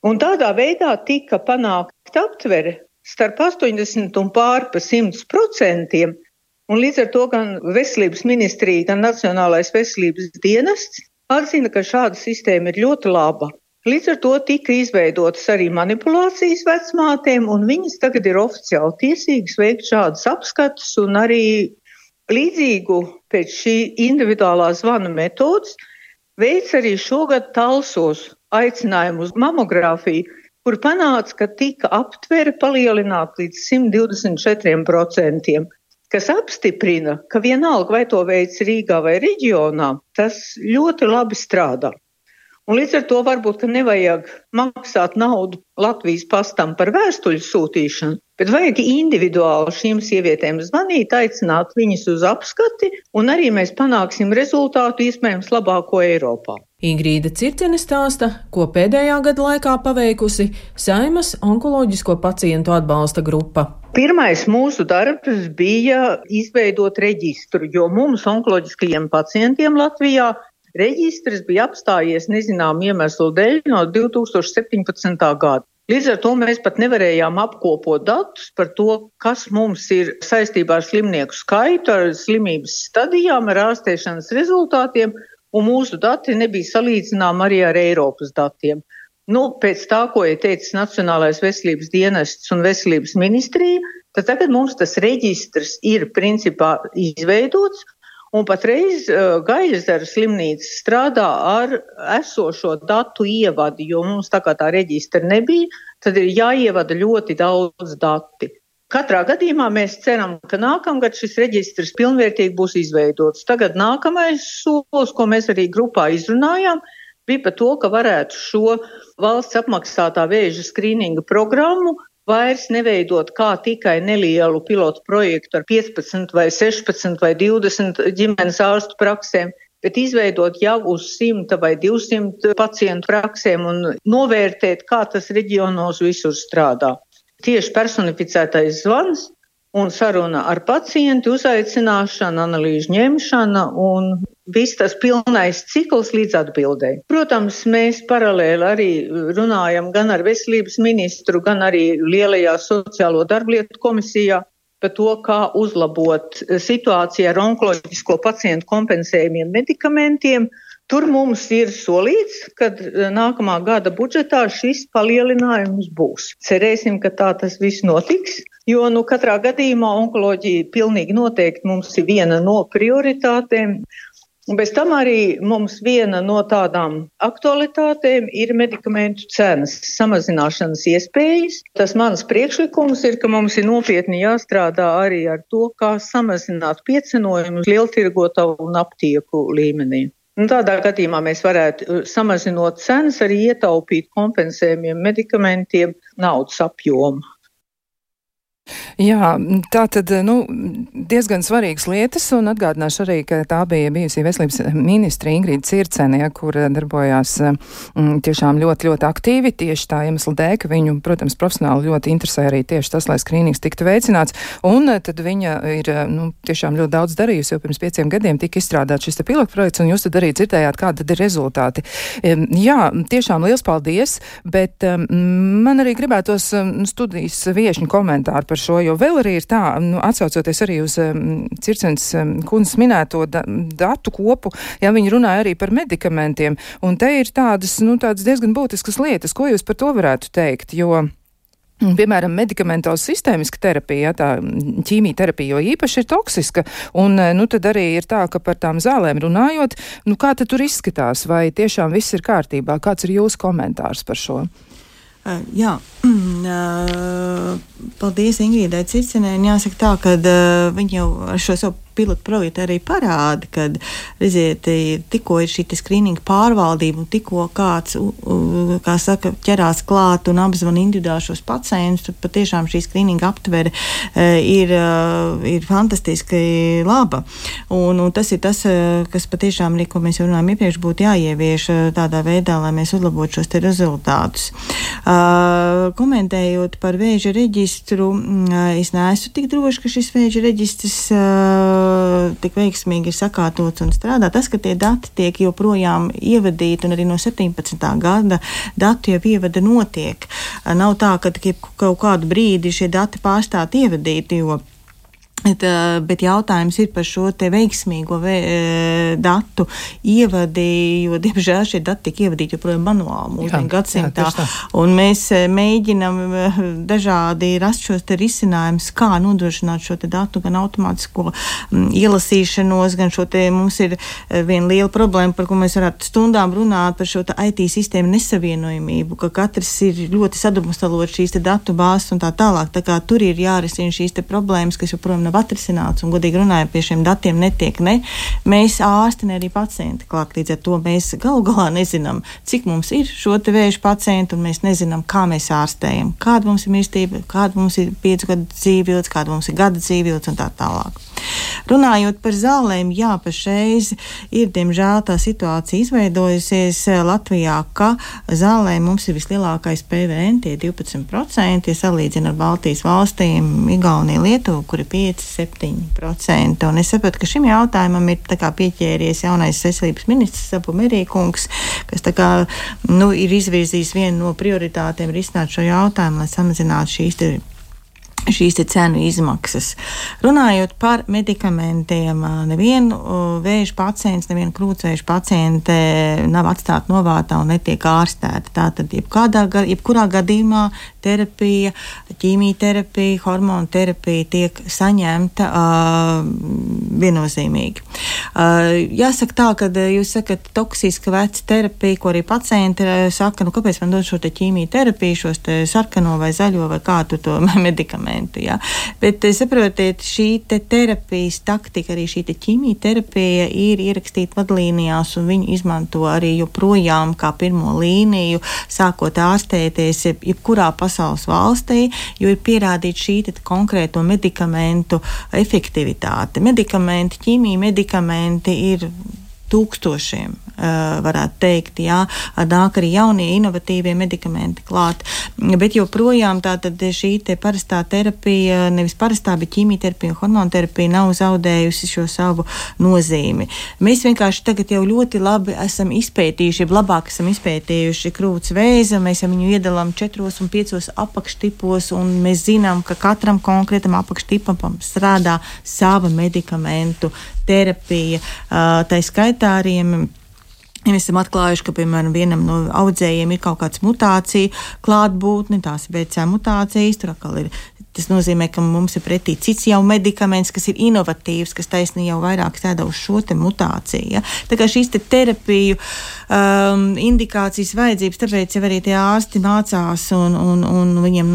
[SPEAKER 7] Un tādā veidā tika panākta aptvere starp 80 un pār pa 100 procentiem. Un līdz ar to gan Veselības ministrija, gan Nacionālais veselības dienests atzina, ka šāda sistēma ir ļoti laba. Līdz ar to tika izveidotas arī manipulācijas vecmātēm, un viņas tagad ir oficiāli tiesīgas veikt šādas apskatus un arī līdzīgu pēc šī individuālā zvana metodas veids arī šogad talsos aicinājumu uz mamogrāfiju, kur panāca, ka tika aptvere palielināt līdz 124%, kas apstiprina, ka vienalga vai to veids Rīgā vai reģionā, tas ļoti labi strādā. Un līdz ar to varbūt nevajag maksāt naudu Latvijas pastam par vēstuļu sūtīšanu, bet vajag individuāli šīm sievietēm zvanīt, aicināt viņas uz apskati, un arī mēs panāksim rezultātu iespējams labāko Eiropā.
[SPEAKER 6] Ingrīda Circene stāsta, ko pēdējā gada laikā paveikusi Saimas onkoloģisko pacientu atbalsta grupa.
[SPEAKER 7] Pirmais mūsu darbs bija izveidot reģistru, jo mums onkoloģiskajiem pacientiem Latvijā Reģistrs bija apstājies nezinām iemeslu dēļ no 2017. gada. Līdz ar to mēs pat nevarējām apkopot datus par to, kas mums ir saistībā ar slimnieku skaitu, ar slimības stadijām, ar ārstēšanas rezultātiem, un mūsu dati nebija salīdzināmi arī ar Eiropas datiem. Nu, pēc tā, ko ir teicis Nacionālais veselības dienests un veselības ministrija, tad tagad mums tas reģistrs ir principā izveidots, Un patreiz uh, Gaļasdara slimnīca strādā ar esošo datu ievadi, jo mums tā kā tā reģistra nebija, tad ir jāievada ļoti daudz dati. Katrā gadījumā mēs ceram, ka nākamgad šis reģistrs pilnvērtīgi būs izveidots. Tagad nākamais solis, ko mēs arī grupā izrunājām, bija par to, ka varētu šo valsts apmaksātā vēža skrīninga programmu vairs neveidot kā tikai nelielu pilotu projektu ar 15 vai 16 vai 20 ģimenes ārstu praksēm, bet izveidot jau uz 100 vai 200 pacientu praksēm un novērtēt, kā tas reģionos visur strādā. Tieši personificētais zvans un saruna ar pacientu, uzaicināšana, analīžu ņemšana un viss tas pilnais cikls līdz atbildēji. Protams, mēs paralēli arī runājam gan ar veselības ministru, gan arī lielajā sociālo darblietu komisijā par to, kā uzlabot situāciju ar onkoloģisko pacientu kompensējumiem medikamentiem. Tur mums ir solīts, ka nākamā gada budžetā šis palielinājums būs. Cerēsim, ka tā tas viss notiks, jo nu, katrā gadījumā onkoloģija pilnīgi noteikti mums ir viena no prioritātēm. Bez tam arī mums viena no tādām aktualitātēm ir medikamentu cenas samazināšanas iespējas. Tas mans priekšlikums ir, ka mums ir nopietni jāstrādā arī ar to, kā samazināt piecenojumus lieltirgotavu un aptieku līmenī. Un tādā gadījumā mēs varētu, uh, samazinot cenas, arī ietaupīt kompensējumiem medikamentiem naudas apjomu.
[SPEAKER 1] Jā, tā tad nu, diezgan svarīgas lietas, un atgādināšu arī, ka tā bija bijusī veselības ministra Ingrīda Circene, ja, kur darbojās m, mm, tiešām ļoti, ļoti aktīvi tieši tā iemesla dēļ, ka viņu, protams, profesionāli ļoti interesē arī tieši tas, lai skrīnings tiktu veicināts, un tad viņa ir nu, tiešām ļoti daudz darījusi, jo pirms pieciem gadiem tika izstrādāts šis pilotprojekts, un jūs tad arī dzirdējāt, kādi tad ir rezultāti. Jā, tiešām liels paldies, bet man arī gribētos studijas viešņu komentāru par šo, jo vēl arī ir tā, nu, atsaucoties arī uz um, Circens um, kundzes minēto da datu kopu, ja viņi runāja arī par medikamentiem, un te ir tādas, nu, tādas diezgan būtiskas lietas, ko jūs par to varētu teikt, jo. Piemēram, medikamentoza sistēmiska terapija, tā ķīmijterapija, jo īpaši ir toksiska, un nu, tad arī ir tā, ka par tām zālēm runājot, nu, kā tad tur izskatās, vai tiešām viss ir kārtībā, kāds ir jūsu komentārs par šo?
[SPEAKER 5] Uh, jā, uh, <clears throat> paldies Ingūrai Cicinē. Jāsaka tā, ka uh, viņi jau ar šo savu pilotu projektu arī parāda, ka, redziet, tikko ir šī skrīninga pārvaldība un tikko kāds, kā saka, ķerās klāt un apzvan individuāli šos pacientus, tad patiešām šī skrīninga aptvere ir, ir fantastiski laba. Un, un tas ir tas, kas patiešām ko mēs jau runājām iepriekš, būtu jāievieš tādā veidā, lai mēs uzlabotu šos rezultātus. Uh, komentējot par vēža reģistru, uh, es neesmu tik droši, ka šis vēža reģistrs uh, tik veiksmīgi ir sakārtots un strādā. Tas, ka tie dati tiek joprojām ievadīti, un arī no 17. gada datu jau ievada notiek. Nav tā, ka kaut kādu brīdi šie dati pārstāt ievadīti, jo Bet, bet jautājums ir par šo veiksmīgo vē, datu ievadi, jo, diemžēl, šie dati tiek ievadīti joprojām manuāli mūsdienu gadsimtā. Jā, un mēs mēģinam dažādi rast šos risinājumus, kā nodrošināt šo datu gan automātisko m, ielasīšanos, gan šo te mums ir viena liela problēma, par ko mēs varētu stundām runāt par šo IT sistēmu nesavienojumību, ka katrs ir ļoti sadrumstalot šīs datu bāzes un tā tālāk. Tā kā tur ir jārisina šīs problēmas, kas joprojām nav nav atrisināts, un, godīgi runājot, pie šiem datiem netiek ne mēs ārsti, ne arī pacienti klāt. Līdz ar to mēs galu galā nezinām, cik mums ir šo vēža pacientu, un mēs nezinām, kā mēs ārstējam, kāda mums ir mirstība, kāda mums ir piecu gadu dzīvības, kāda mums ir gada dzīvības un tā tālāk. Runājot par zālēm, jā, pašreiz ir diemžēl tā situācija izveidojusies eh, Latvijā, ka zālēm mums ir vislielākais PVN, tie 12%, ja salīdzina ar Baltijas valstīm, Igauniju, Lietuvu, kur ir 5-7%. Un es saprotu, ka šim jautājumam ir pieķēries jaunais veselības ministrs Sapu Merīkungs, kas kā, nu, ir izvirzījis vienu no prioritātēm risināt šo jautājumu, lai samazinātu šīs šīs cenu izmaksas. Runājot par medikamentiem, nevienu vēža pacients, neviena krūtsvēža paciente nav atstāta novārtā un netiek ārstēta. Tātad, jebkādā, jebkurā gadījumā terapija, ķīmijterapija, hormonu terapija tiek saņemta uh, viennozīmīgi. Uh, jāsaka tā, ka jūs sakat toksiska veca terapija, ko arī pacienti saka, nu kāpēc man dod šo te ķīmijterapiju, šos te sarkano vai zaļo vai kādu to <laughs> medikamentu medikamentu. Ja? Bet eh, saprotiet, šī te terapijas taktika, arī šī ķīmijterapija ir ierakstīta vadlīnijās, un viņi izmanto arī joprojām kā pirmo līniju, sākot ārstēties jebkurā pasaules valstī, jo ir pierādīta šī konkrēto medikamentu efektivitāte. Medikamenti, ķīmija medikamenti ir tūkstošiem varētu teikt, jā, nāk arī jaunie inovatīvie medikamenti klāt. Bet joprojām tātad šī te parastā terapija, nevis parastā, bet ķīmijterapija un hormonterapija nav zaudējusi šo savu nozīmi. Mēs vienkārši tagad jau ļoti labi esam izpētījuši, labāk esam izpētījuši krūts vēzi, mēs viņu iedalām četros un piecos apakštipos, un mēs zinām, ka katram konkrētam apakštipam strādā sava medikamentu terapija. Tā skaitā arī Ja mēs esam atklājuši, ka, piemēram, vienam no audzējiem ir kaut kāda mutācija, klātbūtne, tās ir BC mutācijas, tur atkal ir. Tas nozīmē, ka mums ir pretī cits jau medikaments, kas ir inovatīvs, kas taisnīgi jau vairāk strādā uz šo te mutāciju. Ja? Tā kā šīs te terapiju um, indikācijas vajadzības, tāpēc jau arī tie ārsti mācās, un, un, un viņiem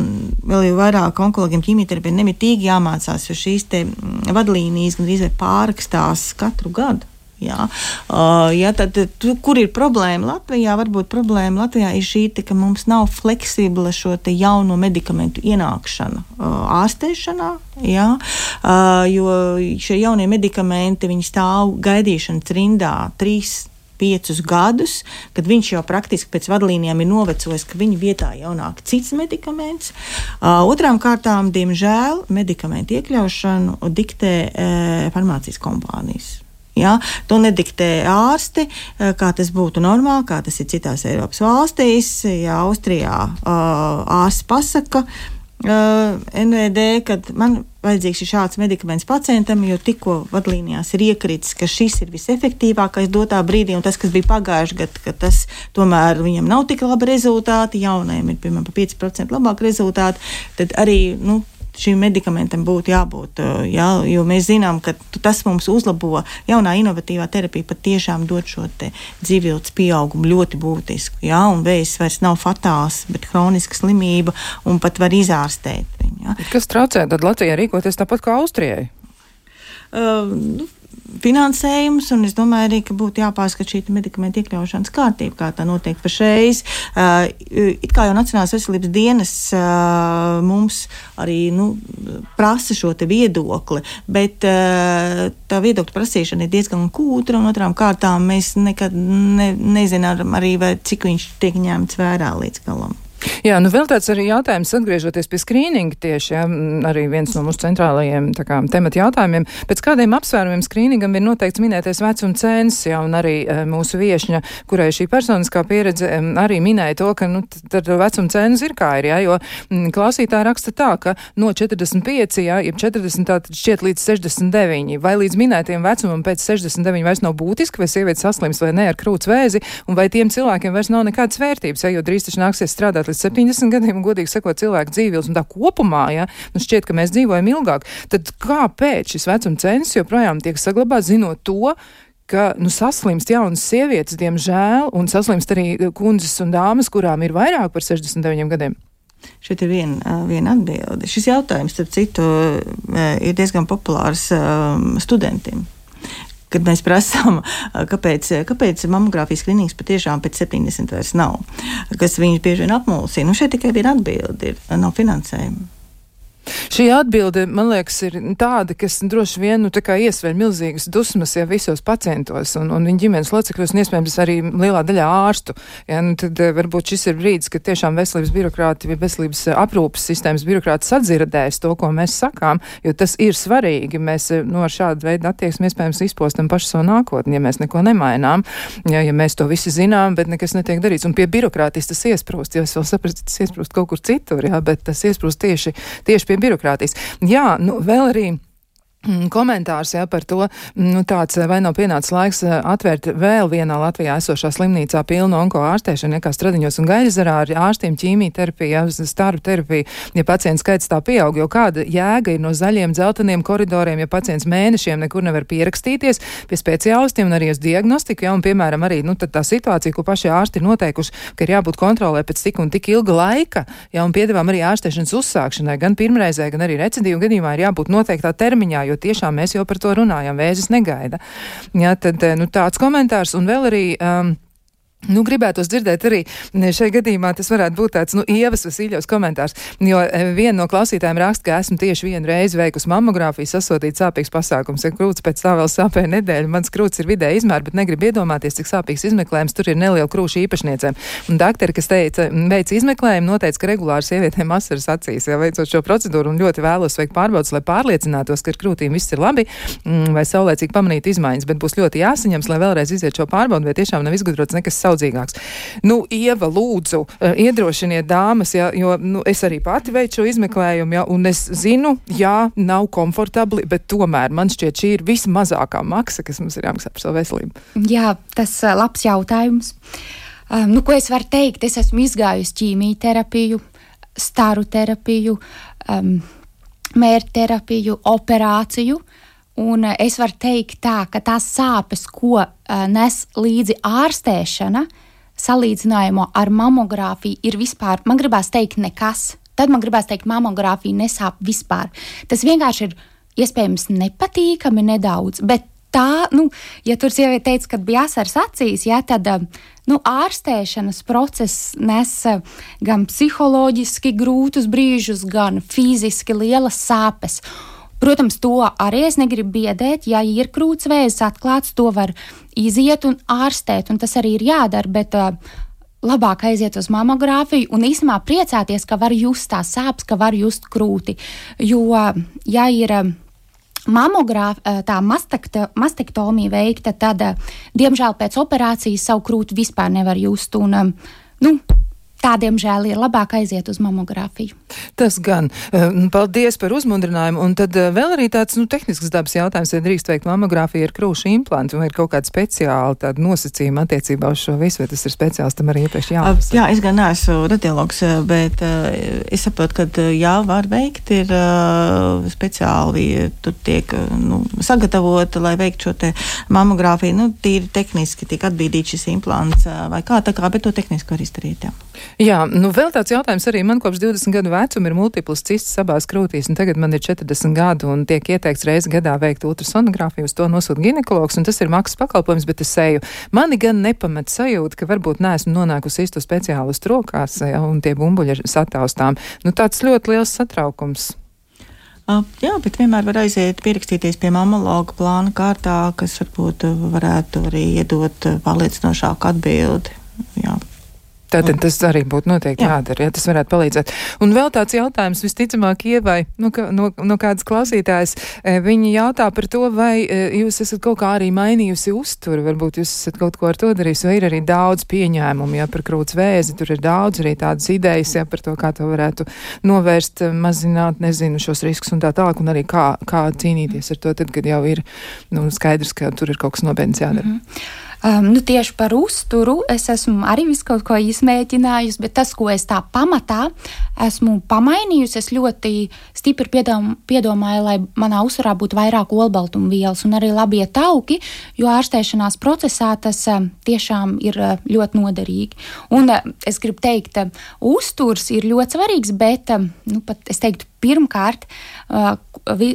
[SPEAKER 5] vēl jau vairāk onkologiem ķīmijterapija nemitīgi jāmācās, jo šīs te mm, vadlīnijas gandrīz vai pārrakstās katru gadu. Jā. Uh, jā, tad, tu, kur ir problēma Latvijā? Varbūt problēma Latvijā ir šī, te, ka mums nav fleksibla šo jauno medikamentu ienākšana uh, ārstēšanā. Jā, uh, jo šie jaunie medikamenti stāv gaidīšanas rindā trīs piecus gadus, kad viņš jau praktiski pēc vadlīnijām ir novecojis, ka viņa vietā jau nāk cits medikaments. Uh, otrām kārtām, diemžēl, medikamentu iekļaušanu diktē uh, farmācijas kompānijas. Ja? To nediktē ārsti, eh, kā tas būtu normāli, kā tas ir citās Eiropas valstīs. Ja Austrijā uh, ārsts pasaka, uh, NVD, kad man vajadzīgs ir šāds medikaments pacientam, jo tikko vadlīnijās ir iekritis, ka šis ir visefektīvākais dotā brīdī, un tas, kas bija pagājuši gadu, ka tas tomēr viņam nav tik labi rezultāti, jaunajiem ir piemēram pa 5% labāk rezultāti, tad arī nu, šim medikamentam būtu jābūt. Jā, jo mēs zinām, ka tas mums uzlabo jaunā inovatīvā terapija, patiešām dod šo dzīvības pieaugumu ļoti būtisku. Jā, un vējs vairs nav fatāls, bet hroniska slimība, un pat var izārstēt viņu. Jā.
[SPEAKER 1] Kas traucē tad Latvijai rīkoties tāpat kā Austrijai?
[SPEAKER 5] Uh, nu, finansējums, un es domāju arī, ka būtu jāpārskata šī medikamentu iekļaušanas kārtība, kā tā notiek pašreiz. Uh, it kā jau Nacionālās veselības dienas uh, mums arī nu, prasa šo viedokli, bet uh, tā viedokļa prasīšana ir diezgan kūtra, un otrām kārtām mēs nekad ne, nezinām arī, vai, cik viņš tiek ņemts vērā līdz galam.
[SPEAKER 1] Jā, nu vēl tāds arī jautājums, atgriežoties pie skrīninga tieši, ja, arī viens no mūsu centrālajiem kā, temata jautājumiem. Pēc kādiem apsvērumiem skrīningam ir noteikts minētais vecuma cēns, ja, un arī e, mūsu viešņa, kurai šī personiskā pieredze arī minēja to, ka, nu, tad vecuma cēns ir kā ir, ja, jo m, klausītā raksta tā, ka no 45, ja, ja 40 tātad šķiet līdz 69, vai līdz minētiem vecumam pēc 69 vairs nav būtiski, vai sieviete saslims vai ne ar krūts vēzi, un vai tiem cilvēkiem vairs nav nekādas vērtības, ja, jo drīz taču nāksies strādāt līdz 70 gadiem, godīgi sakot, cilvēku dzīvības un tā kopumā, ja nu šķiet, ka mēs dzīvojam ilgāk, tad kāpēc šis vecuma census joprojām tiek saglabāts, zinot to, ka nu, saslimst jaunas sievietes, diemžēl, un saslimst arī kundzes un dāmas, kurām ir vairāk par 69 gadiem?
[SPEAKER 5] Šeit ir viena, viena atbilde. Šis jautājums, starp citu, ir diezgan populārs studentiem kad mēs prasām, kāpēc, kāpēc mammogrāfijas klīnijas patiešām pēc 70 vairs nav, kas viņus bieži vien apmulsina. Nu, šeit tikai viena atbilde ir - nav finansējuma.
[SPEAKER 1] Šī atbilde, man liekas, ir tāda, kas droši vien nu, iesver milzīgas dusmas ja, visos pacientos un, un viņa ģimenes locekļos, un iespējams arī lielā daļā ārstu. Ja, nu, tad eh, varbūt šis ir brīdis, kad tiešām veselības birokrāti vai veselības eh, aprūpas sistēmas birokrāti sadzirdēs to, ko mēs sakām, jo tas ir svarīgi. Mēs eh, no nu, šāda veida attieksmi iespējams izpostam pašu savu nākotni, ja mēs neko nemainām, ja, ja mēs to visi zinām, bet nekas netiek darīts. Un pie birokrātijas tas iesprūst, jo es vēl sapratu, tas iesprūst kaut kur citur, ja, bet tas iesprūst tieši, tieši pie birokrātijas. Jā, nu vēl arī. Mm, komentārs jā, par to, mm, nu, tāds vai nav pienācis laiks eh, atvērt vēl vienā Latvijā esošā slimnīcā pilnu onko ārstēšanu, ja kā stradiņos un gaļzarā ar ārstiem ķīmijterapija, starp terapija, ja pacients skaits tā pieaug, jo kāda jēga ir no zaļiem, dzelteniem koridoriem, ja pacients mēnešiem nekur nevar pierakstīties pie speciālistiem un arī uz diagnostiku, ja, un piemēram arī, nu, tā situācija, ko paši ārsti ir noteikuši, ka ir jābūt kontrolē pēc tik un tik ilga laika, ja, un piedāvām arī ārstēšanas uzsākšanai, gan pirmreizē, gan arī recidīvu gadījumā ir jābūt noteiktā termiņā, jo tiešām mēs jau par to runājam, vēzis negaida. Jā, tad, eh, nu, tāds komentārs un vēl arī. Um, Nu, gribētos dzirdēt arī šajā gadījumā, tas varētu būt tāds, nu, ievas Vasiljos komentārs, jo e, viena no klausītājiem raksta, ka esmu tieši vienu reizi veikusi mammogrāfiju, sasodīt sāpīgs pasākums, ja krūts pēc tā vēl sāpēja nedēļu, mans krūts ir vidē izmēr, bet negribu iedomāties, cik sāpīgs izmeklējums tur ir neliela krūša īpašniecēm. Un dakteri, kas teica, veic izmeklējumu, noteica, ka regulāri sievietēm asaras acīs, ja veicot šo procedūru un ļoti vēlos veikt pārbaudas, lai pārliecinātos, ka ar krūtīm viss ir labi, mm, vai saulēcīgi pamanīt izmaiņas, bet būs ļoti jāsaņems, lai vēlreiz iziet šo pārbaudu, vai tiešām nav izgudrots nekas saudzīgāks. Nu, Ieva, lūdzu, uh, iedrošiniet dāmas, ja, jo nu, es arī pati veicu šo izmeklējumu, ja, un es zinu, jā, nav komfortabli, bet tomēr man šķiet, šī ir vismazākā maksa, kas mums ir jāmaksā par savu veselību.
[SPEAKER 2] Jā, tas ir uh, labs jautājums. Um, nu, ko es varu teikt? Es esmu izgājusi ķīmijterapiju, staru terapiju, um, mērķterapiju, operāciju. Un es varu teikt, tā, ka tās sāpes, ko uh, nes līdzi ārstēšana, salīdzinājumā ar mamogrāfiju, ir vispār, man gribās teikt, nekas. Tad man gribās teikt, mamogrāfija nesāp vispār. Tas vienkārši ir iespējams nepatīkami nedaudz, bet tā, nu, ja tur sieviete teica, ka bija asaras acīs, ja, tad nu, ārstēšanas process nes gan psiholoģiski grūtus brīžus, gan fiziski lielas sāpes. Protams, to arī es negribu biedēt. Ja ir krūtsvēzis atklāts, to var iziet un ārstēt, un tas arī ir jādara. Bet, uh, Labāk aiziet uz mamogrāfiju un īstenībā priecāties, ka var just tās sāpes, ka var just krūti. Jo, ja ir mamogrāfija, tā mastektomija veikta, tad, diemžēl, pēc operācijas savu krūti vispār nevar just. Un, nu, Tādiem žēl ir labāk aiziet uz mamogrāfiju.
[SPEAKER 1] Tas gan. Eh, paldies par uzmundrinājumu. Un tad eh, vēl arī tāds nu, tehnisks dabas jautājums, vai drīkst veikt mamogrāfiju ar krūšu implantu, vai ir kaut kāda speciāla nosacījuma attiecībā uz šo visu, vai tas ir speciāls tam arī iepriekš jāpasaka?
[SPEAKER 5] Jā, es gan neesmu radiologs, eh, bet es saprotu, ka jā, var veikt, ir speciāli, tur tiek nu, sagatavota, lai veiktu šo te mamogrāfiju. Nu, tīri tehniski tiek atbīdīts šis implants vai kā, tā kā, bet to tehniski var izdarīt. Jā.
[SPEAKER 1] Jā, nu vēl tāds jautājums arī man kopš 20 gadu vecuma ir multiplas cistas abās krūtīs, un tagad man ir 40 gadu un tiek ieteikts reizi gadā veikt ultrasonogrāfiju, uz to nosūta ginekologs, un tas ir maksas pakalpojums, bet es eju. Mani gan nepamet sajūta, ka varbūt neesmu nonākusi īstu speciālistu rokās, ja, un tie bumbuļi ir sataustām. Nu tāds ļoti liels satraukums.
[SPEAKER 5] Uh, jā, bet vienmēr var aiziet pierakstīties pie mamologa plāna kārtā, kas varbūt varētu arī iedot pārliecinošāku atbildi. Jā.
[SPEAKER 1] Tātad tas arī būtu noteikti Jā. jādara, ja tas varētu palīdzēt. Un vēl tāds jautājums visticamāk Ievai, nu, ka, no, no kādas klausītājas, e, viņi jautā par to, vai e, jūs esat kaut kā arī mainījusi uzturu, varbūt jūs esat kaut ko ar to darījis, vai ir arī daudz pieņēmumu, ja par krūts vēzi, tur ir daudz arī tādas idejas, ja par to, kā to varētu novērst, mazināt, nezinu, šos riskus un tā tālāk, un arī kā, kā cīnīties ar to, tad, kad jau ir, nu, skaidrs, ka tur ir kaut kas nopietns jādara. Mm -hmm.
[SPEAKER 2] Um, nu, tieši par uzturu es esmu arī visu kaut ko izmēģinājusi, bet tas, ko es tā pamatā esmu pamainījusi, es ļoti stipri piedom, piedomāju, lai manā uzturā būtu vairāk olbaltumvielas un arī labie tauki, jo ārstēšanās procesā tas um, tiešām ir uh, ļoti noderīgi. Un uh, es gribu teikt, uzturs ir ļoti svarīgs, bet nu, pat es teiktu, pirmkārt, uh,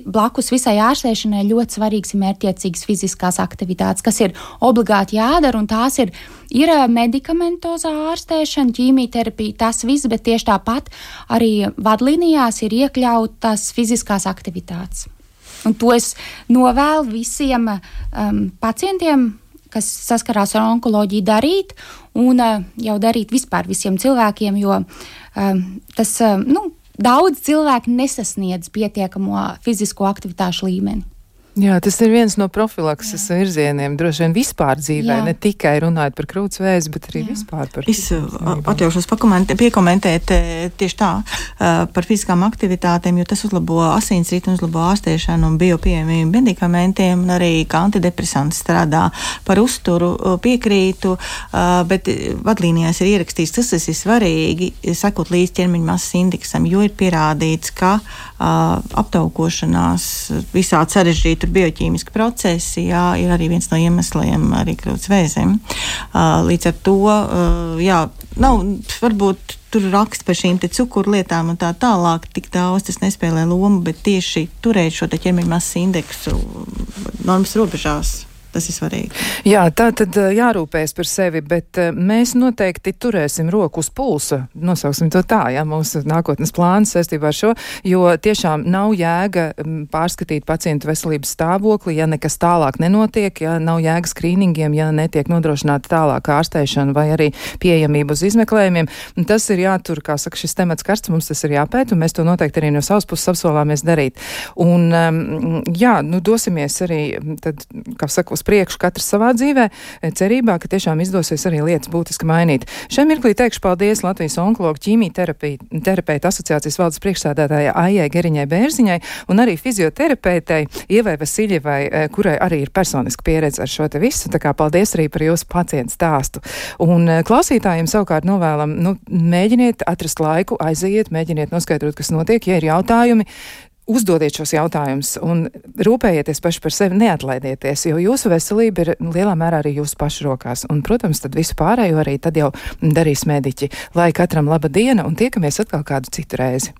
[SPEAKER 2] blakus visai ārstēšanai ļoti svarīgs ir mērķiecīgas fiziskās aktivitātes, kas ir obligāti jādara, un tās ir, ir medikamentozā ārstēšana, ķīmijterapija, tas viss, bet tieši tāpat arī vadlīnijās ir iekļautas fiziskās aktivitātes. Un to es novēlu visiem um, pacientiem, kas saskarās ar onkoloģiju, darīt, un uh, jau darīt vispār visiem cilvēkiem, jo um, tas, um, nu, daudz cilvēku nesasniedz pietiekamo fizisko aktivitāšu līmeni.
[SPEAKER 1] Jā, tas ir viens no profilakses Jā. virzieniem. Droši vien vispār dzīvē, Jā. ne tikai runājot par krūtsvēzi, bet arī Jā. vispār par
[SPEAKER 5] to. Es atļaušos piekomentēt tieši tā par fiziskām aktivitātēm, jo tas uzlabo asinsritu, uzlabo ārstēšanu un biopieejamību medikamentiem, un arī kā antidepresanti strādā par uzturu piekrītu, bet vadlīnijās ir ierakstīts, tas ir svarīgi, sekot līdz ķermeņa masas indeksam, jo ir pierādīts, ka aptaukošanās visādi sarežģīti tur bioķīmiski procesi, jā, ir arī viens no iemesliem arī krūts vēzim. Līdz ar to, jā, nav varbūt tur raksta par šīm cukuru lietām un tā tālāk, tik daudz tas nespēlē lomu, bet tieši turēt šo ķermeņa masas indeksu normas robežās. Tas ir svarīgi.
[SPEAKER 1] Jā, tā tad eh, jārūpējas par sevi, bet eh, mēs noteikti turēsim roku uz pulsa. Nosauksim to tā, jā, mūsu nākotnes plāns saistībā ar šo, jo tiešām nav jēga mm, pārskatīt pacientu veselības stāvokli, ja nekas tālāk nenotiek, ja nav jēga skrīningiem, ja netiek nodrošināta tālāk ārstēšana vai arī pieejamība uz izmeklējumiem. Un tas ir jātur, kā saka, šis temats karsts, mums tas ir jāpēt, un mēs to noteikti arī no savas puses apsolāmies darīt. Un, um, jā, nu dosimies arī, tad, kā saka, uz uz priekšu katrs savā dzīvē, e, cerībā, ka tiešām izdosies arī lietas būtiski mainīt. Šai mirklī teikšu paldies Latvijas onkologu ķīmijterapeitu asociācijas valdes priekšsādātājai Aijai Geriņai Bērziņai un arī fizioterapeitei Ievai Vasiljevai, e, kurai arī ir personiska pieredze ar šo te visu. Tā kā paldies arī par jūsu pacientu stāstu. Un e, klausītājiem savukārt novēlam, nu, mēģiniet atrast laiku, aiziet, mēģiniet noskaidrot, kas notiek, ja ir jautājumi. Uzdodiet šos jautājumus un rūpējieties paši par sevi, neatlaidieties, jo jūsu veselība ir lielā mērā arī jūsu pašu rokās. Un, protams, tad visu pārējo arī tad jau darīs mediķi. Lai katram laba diena un tiekamies atkal kādu citu reizi.